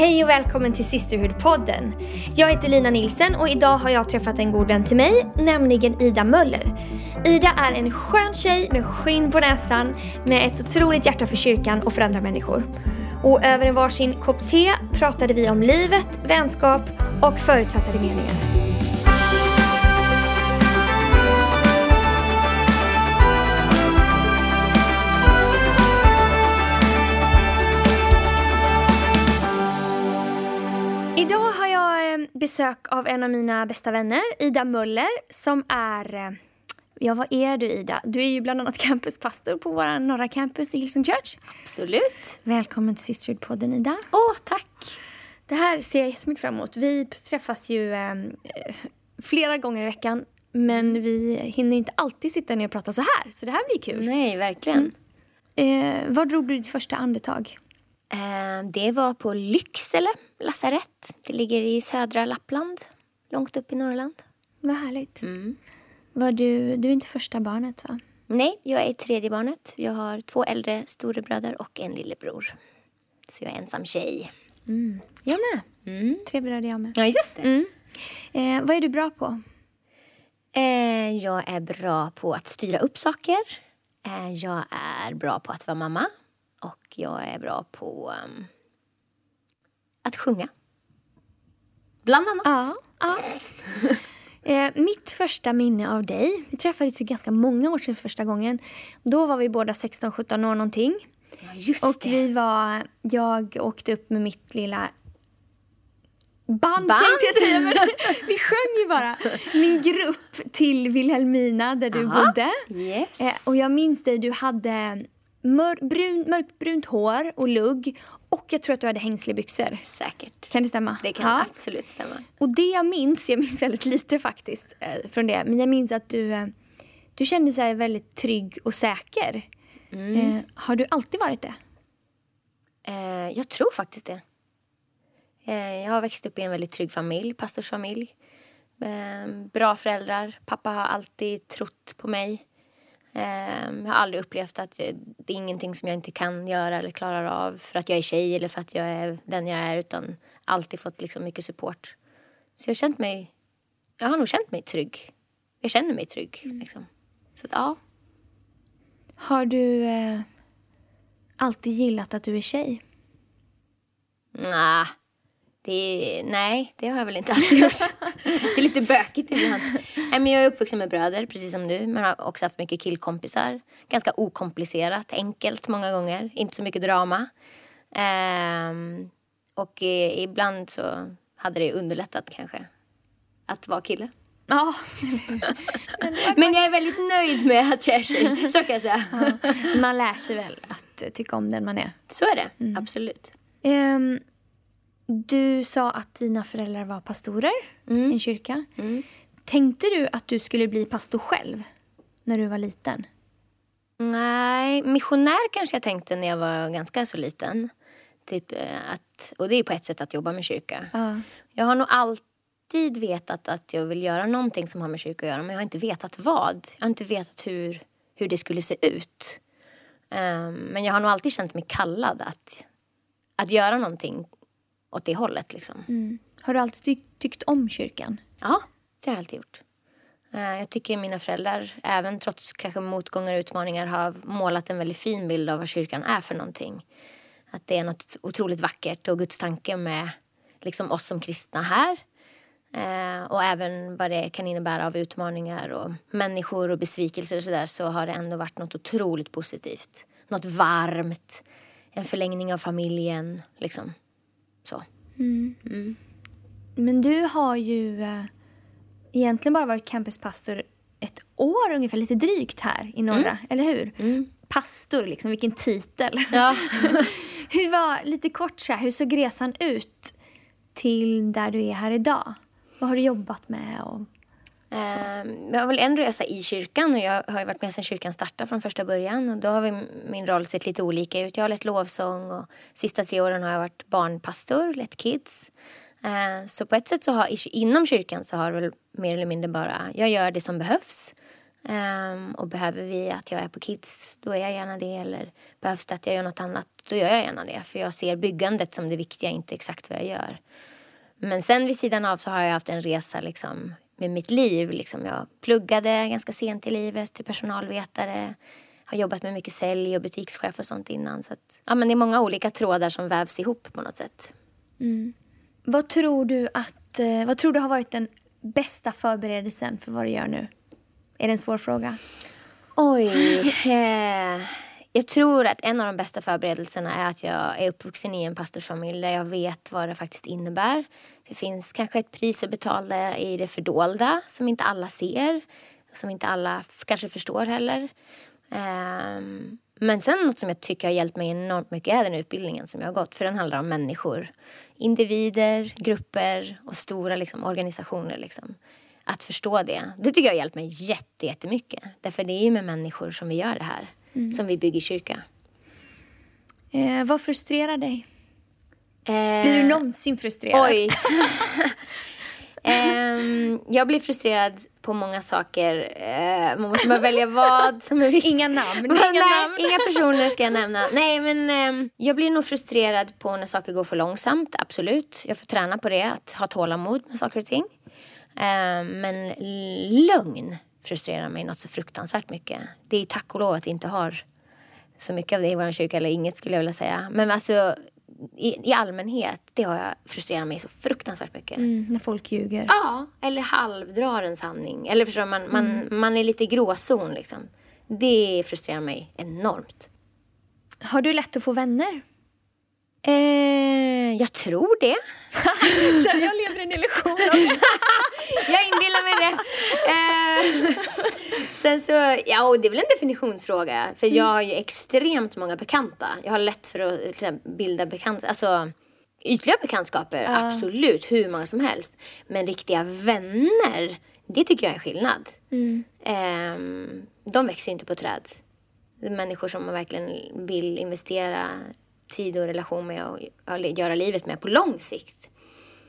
Hej och välkommen till Sisterhood-podden. Jag heter Lina Nilsen och idag har jag träffat en god vän till mig, nämligen Ida Möller. Ida är en skön tjej med skinn på näsan, med ett otroligt hjärta för kyrkan och för andra människor. Och över en varsin kopp te pratade vi om livet, vänskap och förutfattade meningar. Besök av en av mina bästa vänner, Ida Möller, som är... eh, Ja, vad är du Ida? Du är ju bland annat campuspastor på vår norra campus i Hillsong Church. Absolut. Välkommen till Sisterhood-podden Ida. Åh, tack. Det här ser jag jättemycket fram emot. Vi träffas ju eh, flera gånger i veckan, men vi hinner inte alltid sitta ner och prata så här. Så det här blir kul. Nej, verkligen. Eh, var drog du ditt första andetag? Eh, det var på Lycksele lasarett. Det ligger i södra Lappland, långt upp i Norrland. Vad härligt. Var du, du är inte första barnet va? Nej, jag är tredje barnet. Jag har två äldre storebröder och en lillebror. Så jag är ensam tjej. Jag med. Tre bröder jag med. Ja, just det. Mm. Eh, vad är du bra på? Eh, jag är bra på att styra upp saker. Eh, jag är bra på att vara mamma. Och jag är bra på ehm, att sjunga. Bland annat. Ja. ja. Eh, mitt första minne av dig, vi träffades ju ganska många år sedan för första gången. Då var vi båda 16-17 år någonting. Ja, just Och det. vi var, jag åkte upp med mitt lilla band, Band? tänkte jag säga. Men vi sjöng ju bara. Min grupp till Vilhelmina där du Aha. bodde. Yes. Eh, och jag minns dig, du hade mör, brun, mörkbrunt hår och lugg. Och jag tror att du hade hängslebyxor. Säkert. Kan det stämma? Det kan Ja. absolut stämma. Och det jag minns, jag minns väldigt lite faktiskt eh, från det, men jag minns att du, eh, du kände dig väldigt trygg och säker. Eh, har du alltid varit det? Eh, jag tror faktiskt det. Jag har växt upp i en väldigt trygg familj, pastorsfamilj. Bra föräldrar. Pappa har alltid trott på mig. Eh, jag har aldrig upplevt att det är ingenting som jag inte kan göra eller klarar av för att jag är tjej eller för att jag är den jag är utan alltid fått liksom mycket support. Så jag har känt mig, jag har nog känt mig trygg. Jag känner mig trygg. Liksom. Så att, ja, Har du eh, alltid gillat att du är tjej? Nah, det, nej, det har jag väl inte alltid gjort. det är lite bökigt ibland. Nej, men jag är uppvuxen med bröder, precis som du. Men har också haft mycket killkompisar. Ganska okomplicerat, enkelt många gånger. Inte så mycket drama. Ehm, och eh, ibland så hade det underlättat kanske att vara kille. Ja. Men jag är väldigt nöjd med att jag är tjej, så kan jag säga. man lär sig väl att tycka om den man är. Så är det, absolut. Ehm, du sa att dina föräldrar var pastorer i en kyrka. Tänkte du att du skulle bli pastor själv när du var liten? Nej, missionär kanske jag tänkte när jag var ganska så liten. Typ eh, att, och det är på ett sätt att jobba med kyrka. Ja. Jag har nog alltid vetat att jag vill göra någonting som har med kyrka att göra. Men jag har inte vetat vad. Jag har inte vetat hur, hur det skulle se ut. Ehm, men jag har nog alltid känt mig kallad att, att göra någonting åt det hållet. Liksom. Har du alltid ty- tyckt om kyrkan? Ja, det har jag alltid gjort. Eh, Jag tycker mina föräldrar, även trots kanske motgångar och utmaningar, har målat en väldigt fin bild av vad kyrkan är för någonting. Att det är något otroligt vackert och Guds tanke med liksom oss som kristna här. Eh, och även vad det kan innebära av utmaningar och människor och besvikelser och sådär så har det ändå varit något otroligt positivt. Något varmt, en förlängning av familjen, liksom. Så. Men du har ju eh, egentligen bara varit campuspastor ett år ungefär, lite drygt här i norra, eller hur? Pastor, liksom, vilken titel. Ja. hur var, lite kort så här, hur såg resan ut till där du är här idag? Vad har du jobbat med? Och... Ehm, Jag har väl en resa i kyrkan och jag har ju varit med sedan kyrkan startade från första början. Och då har vi, min roll sett lite olika ut. Jag har lett lovsång och sista tre åren har jag varit barnpastor, lett kids. Ehm, Så på ett sätt så har, inom kyrkan så har väl mer eller mindre bara, jag gör det som behövs. Um, och behöver vi att jag är på Kids, då är jag gärna det. Eller behövs det att jag gör något annat, då gör jag gärna det. För jag ser byggandet som det viktiga, inte exakt vad jag gör. Men sen vid sidan av så har jag haft en resa liksom, med mitt liv. Liksom jag pluggade ganska sent i livet till personalvetare. Har jobbat med mycket sälj och butikschef och sånt innan. Så att, ja, men det är många olika trådar som vävs ihop på något sätt. Mm. Vad tror du att, eh, vad tror du har varit den bästa förberedelsen för vad du gör nu? Är det en svår fråga? Oj. Eh, jag tror att en av de bästa förberedelserna är att jag är uppvuxen i en pastorsfamilj där jag vet vad det faktiskt innebär. Det finns kanske ett pris att betala i det fördolda som inte alla ser. Som inte alla kanske förstår heller. Um, men sen något som jag tycker har hjälpt mig enormt mycket är den utbildningen som jag har gått. För den handlar om människor. Individer, grupper och stora liksom, organisationer. Liksom. Att förstå det. Det tycker jag har hjälpt mig jättemycket. Därför det är ju med människor som vi gör det här. Mm. Som vi bygger kyrka. Eh, vad frustrerar dig? Eh, blir du någonsin frustrerad? Oj. um, jag blir frustrerad på många saker. Uh, man måste bara välja vad som är viktigt. Inga namn. Inga, Nej, namn. inga personer ska jag nämna. Nej, men um, jag blir nog frustrerad på när saker går för långsamt. Absolut. Jag får träna på det. Att ha tålamod med saker och ting. Uh, men lögn frustrerar mig något så fruktansvärt mycket. Det är tack och lov att vi inte har så mycket av det i vår kyrka, eller inget skulle jag vilja säga. Men alltså i, i allmänhet, det har jag frustrerat mig så fruktansvärt mycket. Mm, när folk ljuger. Ja, eller halvdrar en sanning. Eller förstår man, man, mm. man är lite i gråzon liksom. Det frustrerar mig enormt. Har du lätt att få vänner? Eh, jag tror det. så jag lever i en illusion. jag inbillar mig det. Eh, sen så, ja, det är väl en definitionsfråga. För jag har ju extremt många bekanta. Jag har lätt för att liksom, bilda bekanta, alltså ytliga bekantskaper, uh. absolut, hur många som helst. Men riktiga vänner, det tycker jag är skillnad. Mm. Eh, de växer inte på träd. Människor som man verkligen vill investera tid och relation med och göra livet med på lång sikt.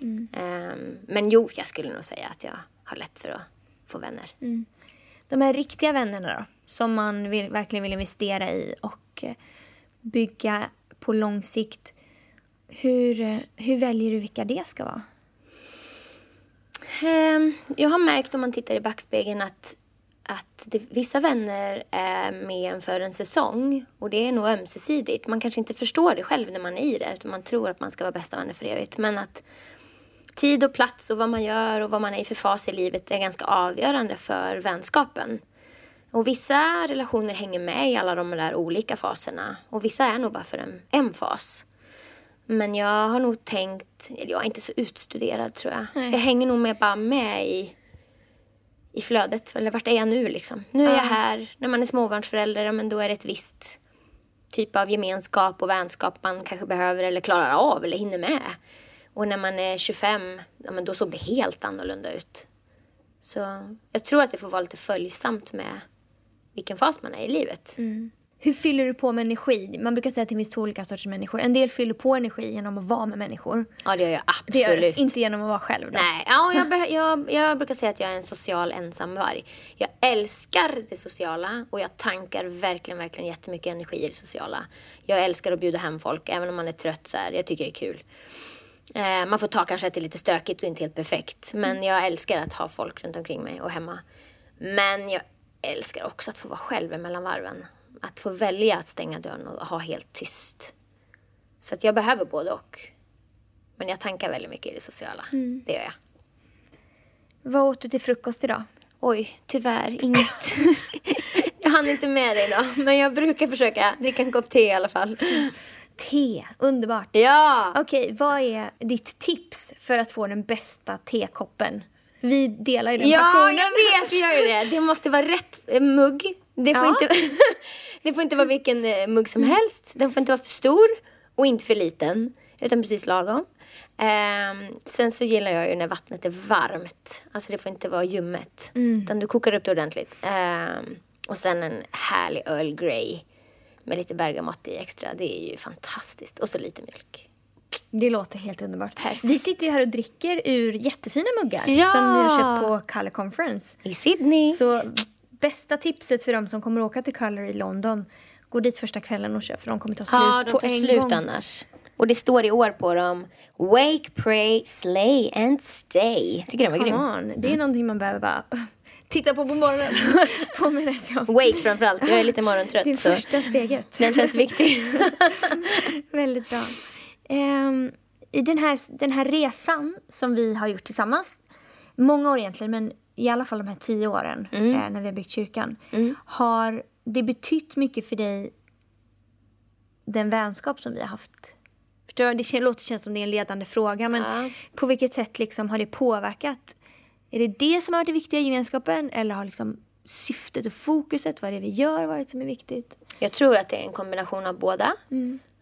Mm. Um, men jo, jag skulle nog säga att jag har lätt för att få vänner. Mm. De här riktiga vännerna då, som man vill, verkligen vill investera i och bygga på lång sikt. Hur, hur väljer du vilka det ska vara? Um, jag har märkt om man tittar i backspegeln att att det, vissa vänner är med en för en säsong och det är nog ömsesidigt. Man kanske inte förstår det själv när man är i det utan man tror att man ska vara bästa vänner för evigt. Men att tid och plats och vad man gör och vad man är i för fas i livet är ganska avgörande för vänskapen. Och vissa relationer hänger med i alla de där olika faserna och vissa är nog bara för en, en fas. Men jag har nog tänkt, eller jag är inte så utstuderad tror jag. Nej. Jag hänger nog med bara med i i flödet. Eller vart är jag nu liksom? Nu är jag här. När man är småbarnsförälder, men då är det ett visst typ av gemenskap och vänskap man kanske behöver eller klarar av eller hinner med. Och när man är 25, ja, men då såg det helt annorlunda ut. Så jag tror att det får vara lite följsamt med vilken fas man är i livet. Mm. Hur fyller du på med energi? Man brukar säga att det finns två olika sorters människor. En del fyller på energi genom att vara med människor. Ja, det gör jag absolut. Inte genom att vara själv. Då. Nej, ja, jag, jag, jag brukar säga att jag är en social ensamvarg. Jag älskar det sociala och jag tankar verkligen, verkligen jättemycket energi i det sociala. Jag älskar att bjuda hem folk, även om man är trött. Så här, jag tycker det är kul. Eh, man får ta kanske att det är lite stökigt och inte helt perfekt. Men mm. jag älskar att ha folk runt omkring mig och hemma. Men jag älskar också att få vara själv mellan varven att få välja att stänga dörren och ha helt tyst. Så att jag behöver både och. Men jag tankar väldigt mycket i det sociala. Mm. Det gör jag. Vad åt du till frukost idag? Oj, tyvärr inget. jag hann inte med det idag. Men jag brukar försöka dricka en kopp te i alla fall. Te, underbart. Ja! Okej, vad är ditt tips för att få den bästa tekoppen? Vi delar ju den ja, passionen. Ja, jag vet, vi gör ju det. Det måste vara rätt mugg. Det får, ja. inte, det får inte vara vilken eh, mugg som mm. helst. Den får inte vara för stor och inte för liten. Utan precis lagom. Um, sen så gillar jag ju när vattnet är varmt. Alltså det får inte vara ljummet. Mm. Utan du kokar upp det ordentligt. Um, och sen en härlig Earl Grey med lite bergamott i extra. Det är ju fantastiskt. Och så lite mjölk. Det låter helt underbart. Perfekt. Vi sitter ju här och dricker ur jättefina muggar ja! som vi har köpt på Color Conference. I Sydney. Så bästa tipset för de som kommer åka till Color i London, gå dit första kvällen och köp för de kommer ta slut Ja, på en slut gång. annars. Och det står i år på dem. Wake, pray, slay and stay. Tycker den var grym. on, det är någonting man behöver bara titta på på morgonen. på med rätt jobb. Wake framförallt. Jag är lite morgontrött. Det är så första steget. den känns viktig. Väldigt bra. Ehm, I den här, den här resan som vi har gjort tillsammans, många år egentligen, men i alla fall de här tio åren Mm. eh, när vi har byggt kyrkan, har det betytt mycket för dig den vänskap som vi har haft? Förstår? Det låter känns som det är en ledande fråga, men Ja. på vilket sätt liksom har det påverkat? Är det det som har varit det viktiga i gemenskapen eller har liksom syftet och fokuset, vad det är vi gör, varit som är viktigt? Jag tror att det är en kombination av båda.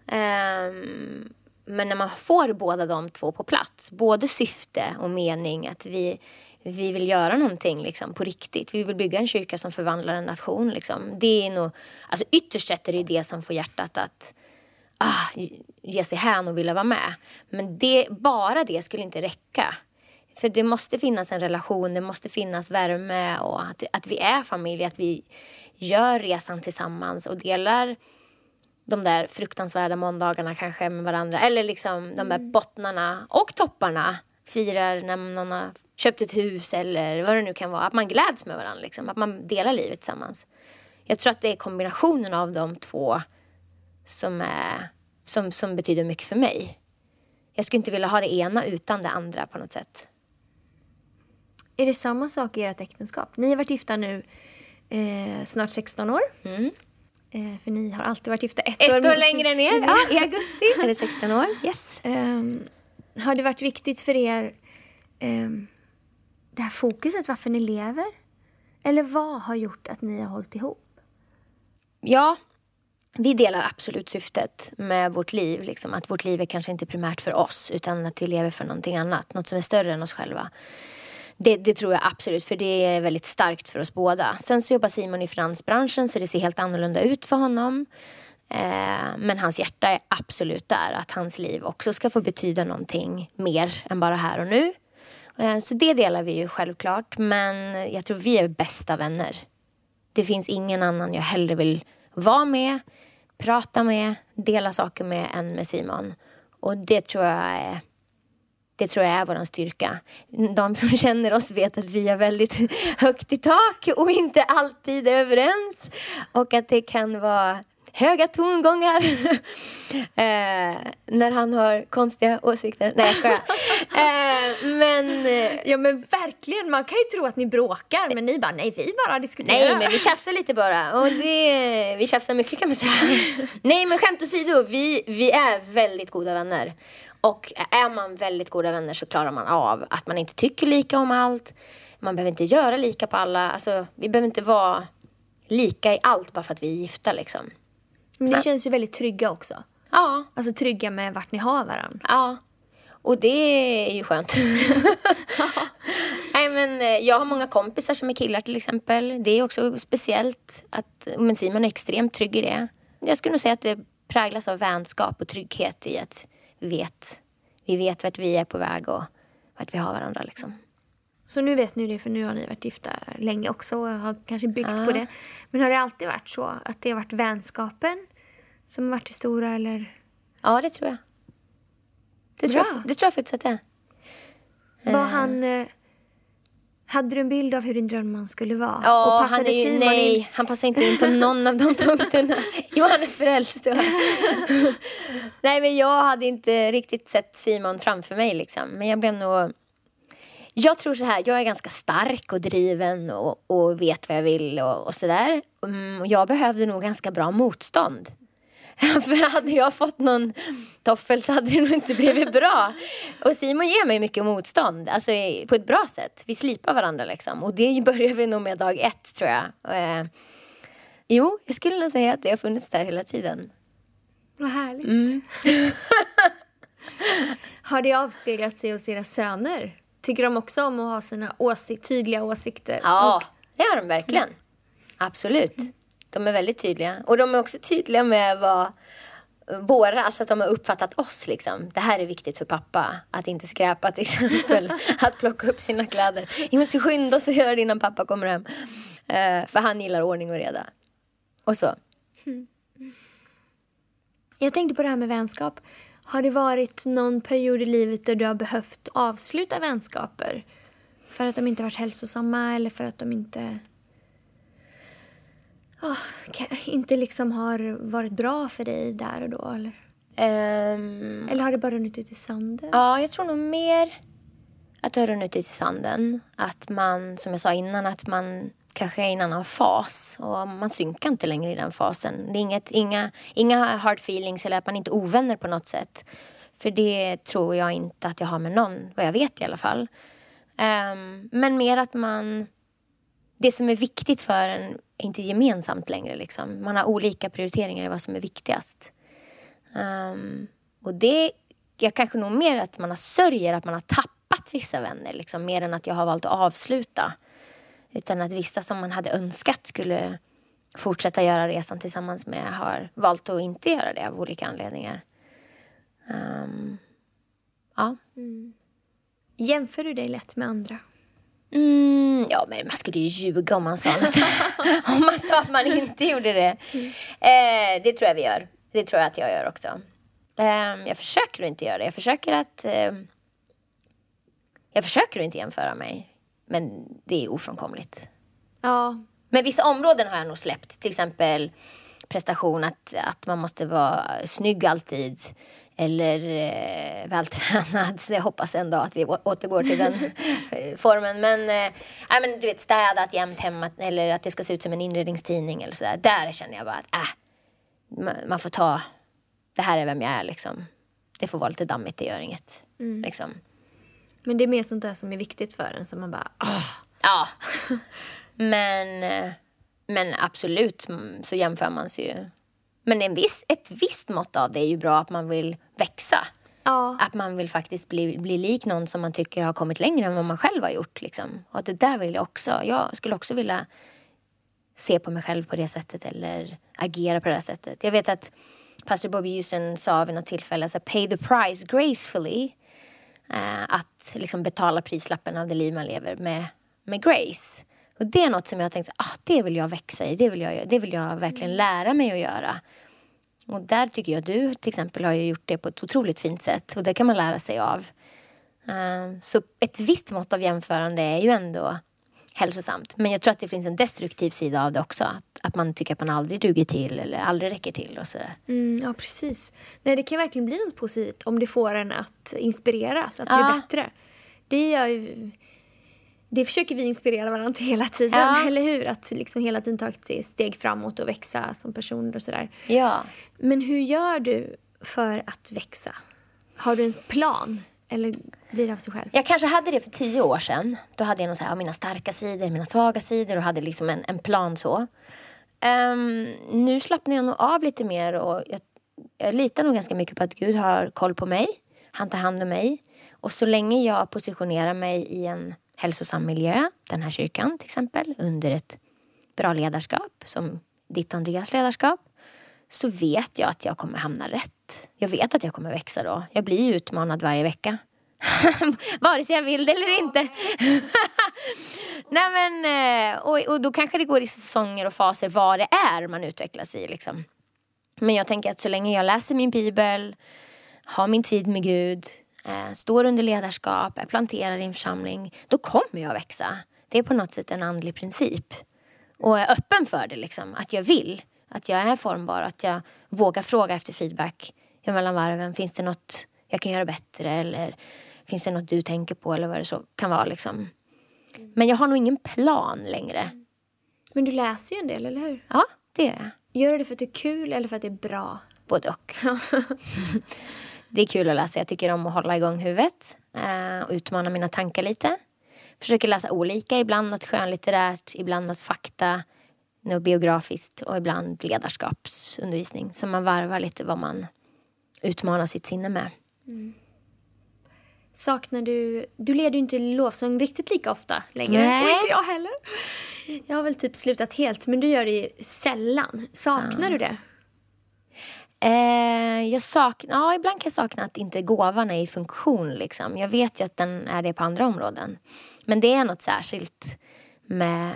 Ehm, men när man får båda de två på plats, både syfte och mening, att vi, vi vill göra någonting liksom, på riktigt. Vi vill bygga en kyrka som förvandlar en nation. Liksom. Det är nog, alltså ytterst sett är det det som får hjärtat att ah, ge sig hän och vilja vara med. Men det, bara det skulle inte räcka. För det måste finnas en relation, det måste finnas värme och att, att vi är familj, att vi gör resan tillsammans och delar de där fruktansvärda måndagarna kanske med varandra. Eller liksom de där bottnarna och topparna. Firar när någon har köpt ett hus eller vad det nu kan vara. Att man gläds med varandra, liksom. att man delar livet tillsammans. Jag tror att det är kombinationen av de två som, är, som, som betyder mycket för mig. Jag skulle inte vilja ha det ena utan det andra på något sätt. Är det samma sak i ert äktenskap? Ni har varit gifta nu eh, snart 16 år. Mm. Eh, för ni har alltid varit gifta ett, Ett år. år längre ner, ja, i augusti är det 16 år. Yes. Ehm, har det varit viktigt för er ehm, det här fokuset, varför ni lever? Eller vad har gjort att ni har hållit ihop? Ja, vi delar absolut syftet med vårt liv. Liksom, att vårt liv är kanske inte primärt för oss utan att vi lever för någonting annat. Något som är större än oss själva. Det, det tror jag absolut, för det är väldigt starkt för oss båda. Sen så jobbar Simon i finansbranschen så det ser helt annorlunda ut för honom. Eh, men hans hjärta är absolut där, att hans liv också ska få betyda någonting mer än bara här och nu. Eh, så det delar vi ju självklart, men jag tror vi är bästa vänner. Det finns ingen annan jag hellre vill vara med, prata med, dela saker med än med Simon. Och det tror jag är, det tror jag är vår styrka. De som känner oss vet att vi har väldigt högt i tak och inte alltid är överens. Och att det kan vara höga tongångar eh, när han har konstiga åsikter. Nej, jag skojar. Eh, men... Eh, Ja men verkligen, man kan ju tro att ni bråkar men ni bara nej vi bara diskuterar. Nej, men vi tjafsar lite bara. Och det, vi tjafsar mycket kan man säga. Nej, men skämt åsido. Vi, vi är väldigt goda vänner. Och är man väldigt goda vänner så klarar man av att man inte tycker lika om allt. Man behöver inte göra lika på alla. Alltså, vi behöver inte vara lika i allt bara för att vi är gifta liksom. Men ni känns ju väldigt trygga också. Ja, Alltså trygga med vart ni har varandra. ja. Och det är ju skönt. Nej, men eh, jag har många kompisar som är killar till exempel. Det är också speciellt. att men Simon är extremt trygg i det. Jag skulle nog säga att det präglas av vänskap och trygghet i att vi vet, vi vet vart vi är på väg och vart vi har varandra. Liksom. Så nu vet ni det för nu har ni varit gifta länge också och har kanske byggt Ja. på det. Men har det alltid varit så att det har varit vänskapen som varit det stora eller? Ja, det tror jag. Det tror, Bra. jag, det tror jag faktiskt att det är. Var han... Eh, hade du en bild av hur din drömman skulle vara? Ja, han är ju, Simon nej, in? han passar inte in på någon av de punkterna. Jo, han är frälst. nej, men jag hade inte riktigt sett Simon framför mig. Liksom. Men jag blev nog... Jag tror så här, jag är ganska stark och driven och, och vet vad jag vill och, och sådär. Mm, jag behövde nog ganska bra motstånd. För hade jag fått någon toffel så hade det nog inte blivit bra. Och Simon ger mig mycket motstånd, alltså på ett bra sätt. Vi slipar varandra liksom. Och det börjar vi nog med dag ett tror jag. Eh, jo, jag skulle nog säga att det har funnits där hela tiden. Vad härligt. Mm. har det avspeglat sig hos era söner? Tycker de också om att ha sina åsik- tydliga åsikter? Ja, Och, det har de verkligen. Absolut. De är väldigt tydliga. Och de är också tydliga med vad våra, alltså att de har uppfattat oss liksom. Det här är viktigt för pappa. Att inte skräpa till exempel. att plocka upp sina kläder. Vi måste skynda oss och göra det innan pappa kommer hem. Eh, för han gillar ordning och reda. Och så. Jag tänkte på det här med vänskap. Har det varit någon period i livet där du har behövt avsluta vänskaper? För att de inte varit hälsosamma eller för att de inte... ka- inte liksom har varit bra för dig där och då? Eller, Ehm, eller har det bara runnit ut i sanden? Ja, jag tror nog mer att det har runnit ut i sanden. Att man, som jag sa innan, att man kanske är i en annan fas. Och man synkar inte längre i den fasen. Det är inget, inga, inga hard feelings eller att man inte är ovänner på något sätt. För det tror jag inte att jag har med någon, vad jag vet i alla fall. Ehm, men mer att man... Det som är viktigt för en inte gemensamt längre. Liksom. Man har olika prioriteringar i vad som är viktigast. Um, och det, jag kanske nog mer att man har sörjer att man har tappat vissa vänner, liksom, mer än att jag har valt att avsluta. Utan att vissa som man hade önskat skulle fortsätta göra resan tillsammans med har valt att inte göra det av olika anledningar. Um, ja. Mm. Jämför du dig lätt med andra? Mm, ja, men man skulle ju ljuga om man sa något. om man sa att man inte gjorde det. Eh, det tror jag vi gör. Det tror jag att jag gör också. Eh, jag försöker att inte göra det. Jag försöker att... Eh, jag försöker att inte jämföra mig. Men det är ofrånkomligt. Ja, Men vissa områden har jag nog släppt. Till exempel prestation, att, att man måste vara snygg alltid. Eller eh, vältränad. Jag hoppas en dag att vi återgår till den eh, formen. Men, eh, nej, men du vet, städat jämt hemma. Eller att det ska se ut som en inredningstidning. Eller sådär. Där känner jag bara att äh, man, man får ta... Det här är vem jag är liksom. Det får vara lite dammigt, det gör inget. Liksom. men det är mer sånt där som är viktigt för en som man bara... ah. Ja. Men, eh, men absolut mm, så jämför man sig ju. Men en viss, ett visst mått av det är ju bra att man vill växa. Ja, Att man vill faktiskt bli, bli lik någon som man tycker har kommit längre än vad man själv har gjort. Liksom. Och det där vill jag också. Jag skulle också vilja se på mig själv på det sättet eller agera på det sättet. Jag vet att pastor Bobby Houston sa vid något tillfälle så här, pay the price gracefully. Eh, att liksom betala prislappen av det liv man lever med, med grace. Och det är något som jag har tänkt, så, ah, det vill jag växa i, det vill jag, det vill jag verkligen lära mig att göra. Och där tycker jag du till exempel har gjort det på ett otroligt fint sätt och det kan man lära sig av. Eh, så ett visst mått av jämförande är ju ändå hälsosamt. Men jag tror att det finns en destruktiv sida av det också. Att, att man tycker att man aldrig duger till eller aldrig räcker till och sådär. mm, ja precis. Nej, det kan verkligen bli något positivt om det får en att inspireras, att bli Ja. bättre. Det gör ju... Det försöker vi inspirera varandra till hela tiden, Ja. eller hur? Att liksom hela tiden ta ett steg framåt och växa som personer och sådär. Ja. Men hur gör du för att växa? Har du en plan? Eller blir det av sig själv? Jag kanske hade det för tio år sedan. Då hade jag nog så här, mina starka sidor, mina svaga sidor och hade liksom en, en plan så. Ehm, nu slappnar jag nog av lite mer och jag, jag litar nog ganska mycket på att Gud har koll på mig. Han tar hand om mig. Och så länge jag positionerar mig i en hälsosam miljö, den här kyrkan till exempel, under ett bra ledarskap som ditt och Andreas ledarskap, så vet jag att jag kommer hamna rätt. Jag vet att jag kommer växa då. Jag blir utmanad varje vecka. Vare sig jag vill det eller inte. Nej men, eh, och, och då kanske det går i säsonger och faser vad det är man utvecklas i. Liksom. Men jag tänker att så länge jag läser min bibel, har min tid med Gud, står under ledarskap, är planterad i en församling, då kommer jag växa. Det är på något sätt en andlig princip. Och är öppen för det, liksom, att jag vill. Att jag är formbar, att jag vågar fråga efter feedback mellan varven. Finns det något jag kan göra bättre eller finns det något du tänker på eller vad det så kan vara. Liksom. Men jag har nog ingen plan längre. Men du läser ju en del, eller hur? Ja, det är jag. Gör du det för att det är kul eller för att det är bra? Både och. det är kul att läsa. Jag tycker om att hålla igång huvudet eh, och utmana mina tankar lite. Försöker läsa olika, ibland något skönlitterärt, ibland något fakta, något biografiskt och ibland ledarskapsundervisning. Så man varvar lite vad man utmanar sitt sinne med. Saknar du... Du leder ju inte lovsång riktigt lika ofta längre. Nej. Och inte jag heller. Jag har väl typ slutat helt, men du gör det ju sällan. Saknar du det? Eh, jag saknar, ja, ibland kan jag sakna att inte gåvan är i funktion. Liksom. Jag vet ju att den är det på andra områden. Men det är något särskilt med,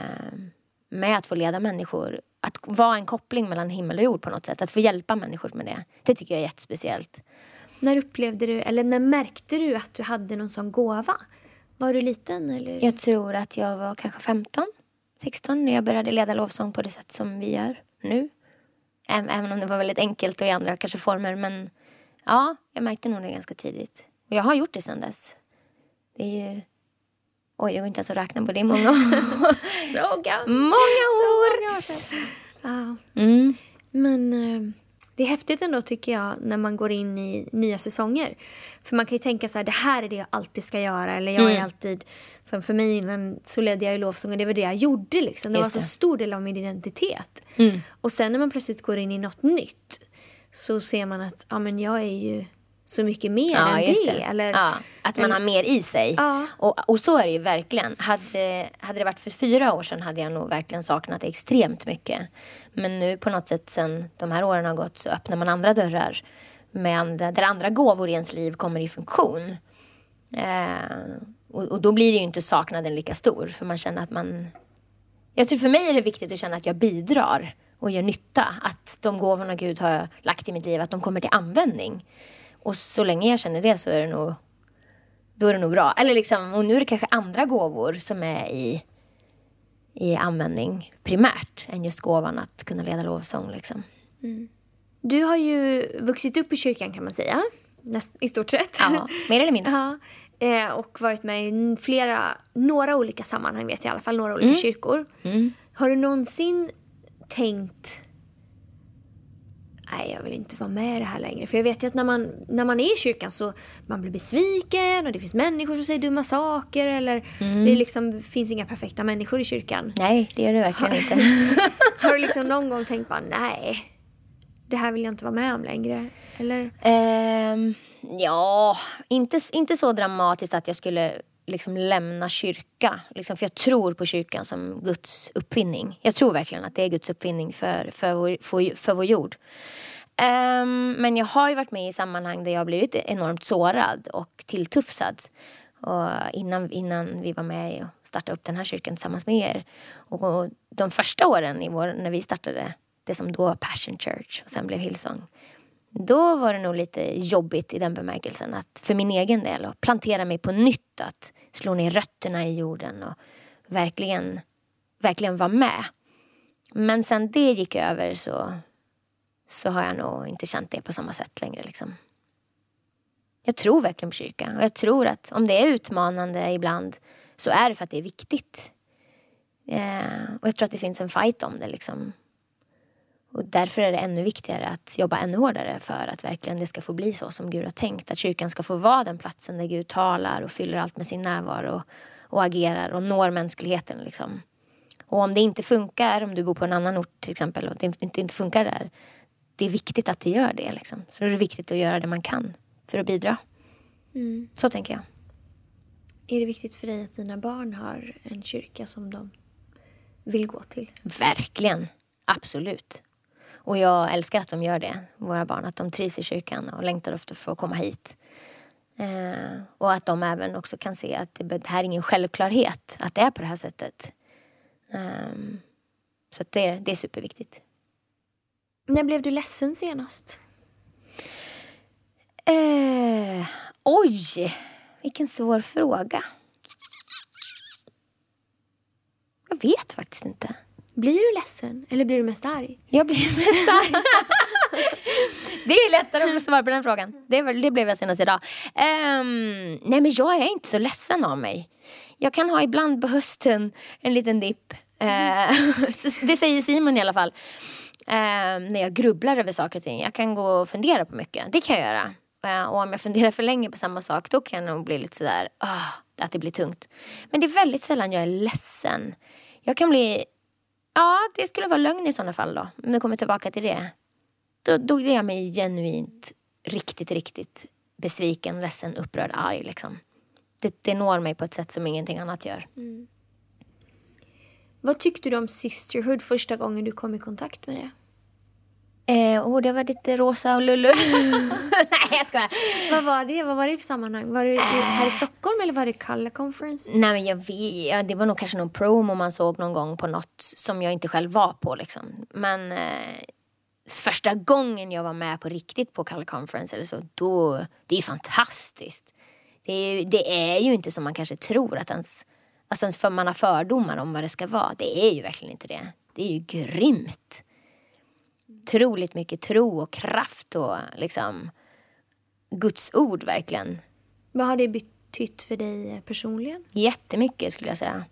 med att få leda människor. Att vara en koppling mellan himmel och jord på något sätt. Att få hjälpa människor med det. Det tycker jag är jättespeciellt. När upplevde du, eller när märkte du att du hade någon sån gåva? Var du liten eller? Jag tror att jag var kanske 15, 16 när jag började leda lovsång på det sätt som vi gör nu. Även om det var väldigt enkelt och i andra kanske former. Men ja, jag märkte nog det ganska tidigt. Och jag har gjort det sedan dess. Det är ju... Oj, jag går inte ens att räkna på det. är många år. Så gammalt. många år! Ja. Mm. Men eh, det är häftigt ändå tycker jag när man går in i nya säsonger. För man kan ju tänka så här, det här är det jag alltid ska göra. Eller jag är Mm. alltid, som för mig innan så ledde jag ju lovsång och det var det jag gjorde liksom. Det Just var så det. stor del av min identitet. Mm. Och sen när man plötsligt går in i något nytt så ser man att ja, men jag är ju så mycket mer Ja, än det. det. Eller, ja, att man har mer i sig. Ja. Och, och så är det ju verkligen. Hade, hade det varit för fyra år sedan hade jag nog verkligen saknat det extremt mycket. Men nu på något sätt sen de här åren har gått så öppnar man andra dörrar. Andra, där andra gåvor i ens liv kommer i funktion. Eh, och, och då blir det ju inte saknaden lika stor. För man känner att man... Jag tror för mig är det viktigt att känna att jag bidrar och gör nytta. Att de gåvorna Gud har lagt i mitt liv, att de kommer till användning. Och så länge jag känner det så är det nog, då är det nog bra. Eller liksom, och nu är det kanske andra gåvor som är i, i användning primärt än just gåvan att kunna leda lovsång. Liksom. Du har ju vuxit upp i kyrkan kan man säga. Näst, I stort sett. Ja, mer eller mindre. Ja, eh, och varit med i flera, några olika sammanhang vet jag i alla fall, några olika kyrkor. Har du någonsin tänkt Nej, jag vill inte vara med i det här längre. För jag vet ju att när man, när man är i kyrkan så man blir besviken och det finns människor som säger dumma saker eller det liksom, finns inga perfekta människor i kyrkan. Nej, det gör det verkligen inte. Har du liksom någon gång tänkt bara nej, det här vill jag inte vara med om längre? Eller? Ehm, ja, inte, inte så dramatiskt att jag skulle liksom lämna kyrka. Liksom, för jag tror på kyrkan som Guds uppfinning. Jag tror verkligen att det är Guds uppfinning för, för, vår, för, för vår jord. Um, men jag har ju varit med i sammanhang där jag har blivit enormt sårad och tilltufsad. Och innan, innan vi var med och startade upp den här kyrkan tillsammans med er. Och, och de första åren i vår, när vi startade det som då var Passion Church och sen blev Hillsong. Då var det nog lite jobbigt i den bemärkelsen att för min egen del att plantera mig på nytt, att slå ner rötterna i jorden och verkligen, verkligen vara med. Men sen det gick över så, så har jag nog inte känt det på samma sätt längre. Liksom. Jag tror verkligen på kyrkan och jag tror att om det är utmanande ibland så är det för att det är viktigt. Eh, och jag tror att det finns en fight om det liksom. Och därför är det ännu viktigare att jobba ännu hårdare för att verkligen det ska få bli så som Gud har tänkt. Att kyrkan ska få vara den platsen där Gud talar och fyller allt med sin närvaro och, och agerar och når mänskligheten. Liksom. Och om det inte funkar, om du bor på en annan ort till exempel och det inte, inte funkar där. Det är viktigt att det gör det. Liksom. Så är det viktigt att göra det man kan för att bidra. Så tänker jag. Är det viktigt för dig att dina barn har en kyrka som de vill gå till? Verkligen. Absolut. Och jag älskar att de gör det, våra barn. Att de trivs i kyrkan och längtar efter för att komma hit. Eh, och att de även också kan se att det, det här är ingen självklarhet. Att det är på det här sättet. Ehm, så det, det är superviktigt. När blev du ledsen senast? Eh, oj, vilken svår fråga. Jag vet faktiskt inte. Blir du ledsen eller blir du mest arg? Jag blir mest arg. det är lättare att få svar på den frågan. Det, det blev jag senast idag. Ehm, nej men jag är inte så ledsen av mig. Jag kan ha ibland på hösten en liten dipp. Eh, det säger Simon i alla fall. Ehm, när jag grubblar över saker och ting. Jag kan gå och fundera på mycket. Det kan jag göra. Eh, och om jag funderar för länge på samma sak då kan jag nog bli lite sådär, ah, att det blir tungt. Men det är väldigt sällan jag är ledsen. Jag kan bli Ja, det skulle vara lögn i sådana fall då. Om det kommer tillbaka till det. Då, då är jag mig genuint, riktigt, riktigt besviken, ledsen, upprörd, arg liksom. Det, det når mig på ett sätt som ingenting annat gör. Mm. Vad tyckte du om Sisterhood första gången du kom i kontakt med det? Eh, oh, det var lite rosa och lullull. Nej, jag skojar. Vad var det? Vad var det för sammanhang? Var det här i Stockholm eller var det Color Conference? Nej, men jag vet, ja, det var nog kanske någon promo man såg någon gång på något som jag inte själv var på. Liksom. Men eh, första gången jag var med på riktigt på Color Conference eller så, då, det är ju fantastiskt. Det är ju, det är ju inte som man kanske tror att ens, alltså ens för man har fördomar om vad det ska vara. Det är ju verkligen inte det. Det är ju grymt. Otroligt mycket tro och kraft och liksom Guds ord verkligen. Vad har det betytt för dig personligen? Jättemycket skulle jag säga.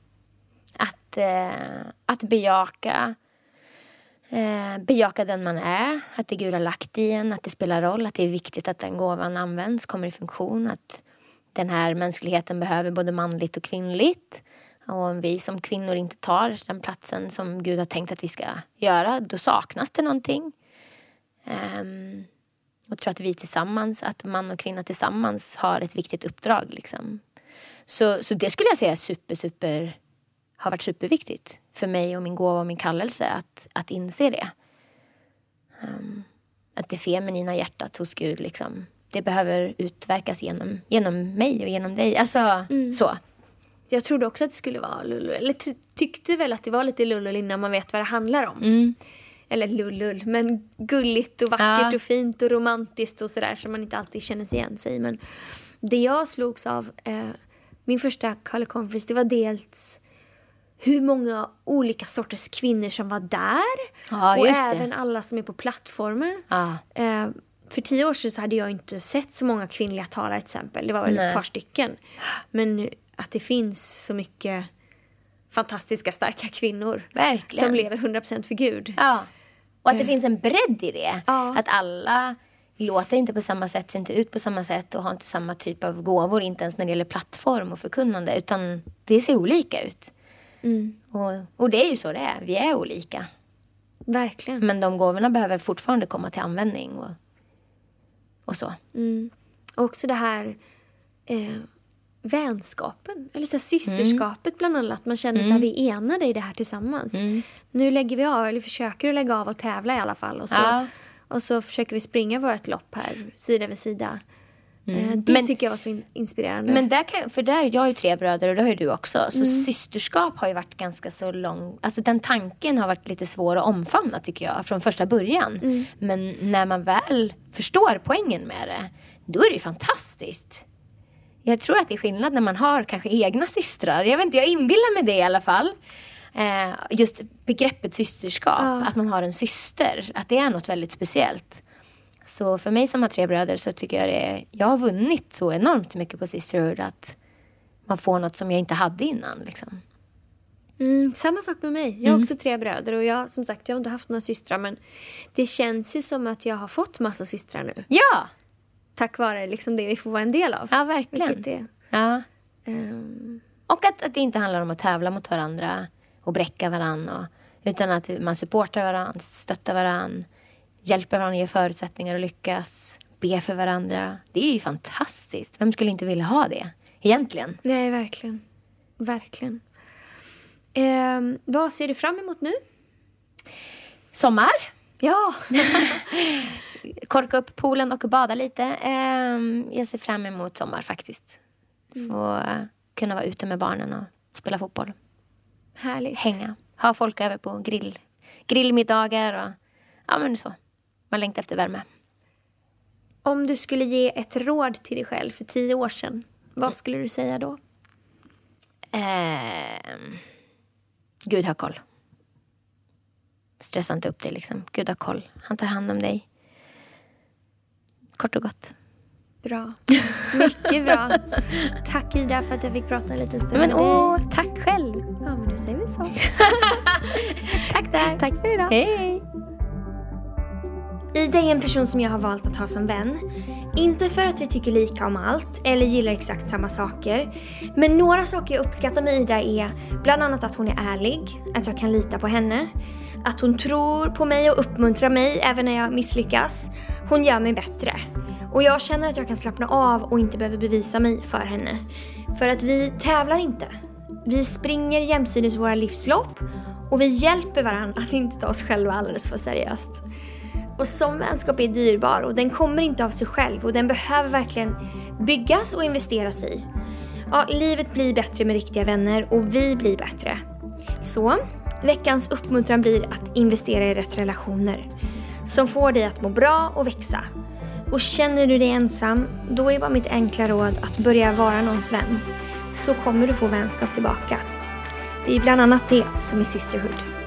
Att, eh, att bejaka eh, bejaka den man är, att det Gud har lagt i en, att det spelar roll, att det är viktigt att den gåvan används, kommer i funktion, att den här mänskligheten behöver både manligt och kvinnligt. Och om vi som kvinnor inte tar den platsen som Gud har tänkt att vi ska göra, då saknas det någonting. Um, och tror att vi tillsammans, att man och kvinna tillsammans har ett viktigt uppdrag. Liksom. Så, så det skulle jag säga super, super, har varit superviktigt för mig och min gåva och min kallelse att, att inse det. Um, att det feminina hjärtat hos Gud, liksom, det behöver utverkas genom, genom mig och genom dig. Alltså mm. så. Jag trodde också att det skulle vara lullull. Eller ty tyckte väl att det var lite lullull innan man vet vad det handlar om. Mm. Eller lullull, men gulligt och vackert ja. och fint och romantiskt och sådär som man inte alltid känner igen sig Men det jag slogs av, eh, min första Color Conference, det var dels hur många olika sorters kvinnor som var där. Ja, och även alla som är på plattformen. Ja. Eh, för tio år sedan så hade jag inte sett så många kvinnliga talare till exempel. Det var väl Nej. ett par stycken. Men att det finns så mycket fantastiska starka kvinnor. Verkligen. Som lever 100% för Gud. Ja. Och att det finns en bredd i det. Ja. Att alla låter inte på samma sätt, ser inte ut på samma sätt och har inte samma typ av gåvor, inte ens när det gäller plattform och förkunnande, utan det ser olika ut. Mm. Och, och det är ju så det är, vi är olika. Verkligen. Men de gåvorna behöver fortfarande komma till användning och, och så. Mm. Och också det här eh, vänskapen, eller så här, systerskapet mm. bland annat. Man känner mm. att vi är enade i det här tillsammans. Mm. Nu lägger vi av, eller försöker att lägga av och tävla i alla fall. Och så, ja. och så försöker vi springa vårt lopp här, sida vid sida. Mm. Eh, det men, tycker jag var så in inspirerande. Men där kan, för där, jag har ju tre bröder och det har ju du också. Så mm. systerskap har ju varit ganska så lång. Alltså den tanken har varit lite svår att omfamna tycker jag från första början. Mm. Men när man väl förstår poängen med det, då är det ju fantastiskt. Jag tror att det är skillnad när man har kanske egna systrar. Jag vet inte, jag inbillar mig det i alla fall. Eh, just begreppet systerskap, ja. att man har en syster, att det är något väldigt speciellt. Så för mig som har tre bröder så tycker jag det jag har vunnit så enormt mycket på Sisterhood att man får något som jag inte hade innan. Liksom. Mm, samma sak med mig. Jag har mm. också tre bröder och jag som sagt jag har inte haft några systrar men det känns ju som att jag har fått massa systrar nu. Ja! Tack vare liksom det vi får vara en del av. Ja, verkligen. Är, ja. Um... Och att, att det inte handlar om att tävla mot varandra och bräcka varandra. utan att man supportar varandra, stöttar varandra hjälper varandra, ger förutsättningar att lyckas, be för varandra. Det är ju fantastiskt. Vem skulle inte vilja ha det egentligen? Nej, verkligen. Verkligen. Eh, vad ser du fram emot nu? Sommar. Ja! Korka upp poolen och bada lite. Eh, jag ser fram emot sommar faktiskt. Få mm. kunna vara ute med barnen och spela fotboll. Härligt. Hänga. Ha folk över på grill, grillmiddagar och ja men så. Man längtar efter värme. Om du skulle ge ett råd till dig själv för tio år sedan, vad skulle du säga då? Eh, Gud har koll. Stressa inte upp dig liksom. Gud har koll. Han tar hand om dig. Kort och gott. Bra. Mycket bra. Tack Ida för att jag fick prata en liten stund men, med dig. Åh, tack själv. Ja, men då säger vi så. tack där. Tack för idag. Hej. Ida är en person som jag har valt att ha som vän. Inte för att vi tycker lika om allt eller gillar exakt samma saker. Men några saker jag uppskattar med Ida är bland annat att hon är ärlig, att jag kan lita på henne, att hon tror på mig och uppmuntrar mig även när jag misslyckas. Hon gör mig bättre. Och jag känner att jag kan slappna av och inte behöver bevisa mig för henne. För att vi tävlar inte. Vi springer jämsides våra livslopp och vi hjälper varandra att inte ta oss själva alldeles för seriöst. Och som vänskap är dyrbar och den kommer inte av sig själv och den behöver verkligen byggas och investeras i. Ja, livet blir bättre med riktiga vänner och vi blir bättre. Så, veckans uppmuntran blir att investera i rätt relationer som får dig att må bra och växa. Och känner du dig ensam, då är bara mitt enkla råd att börja vara någons vän. Så kommer du få vänskap tillbaka. Det är bland annat det som är Sisterhood.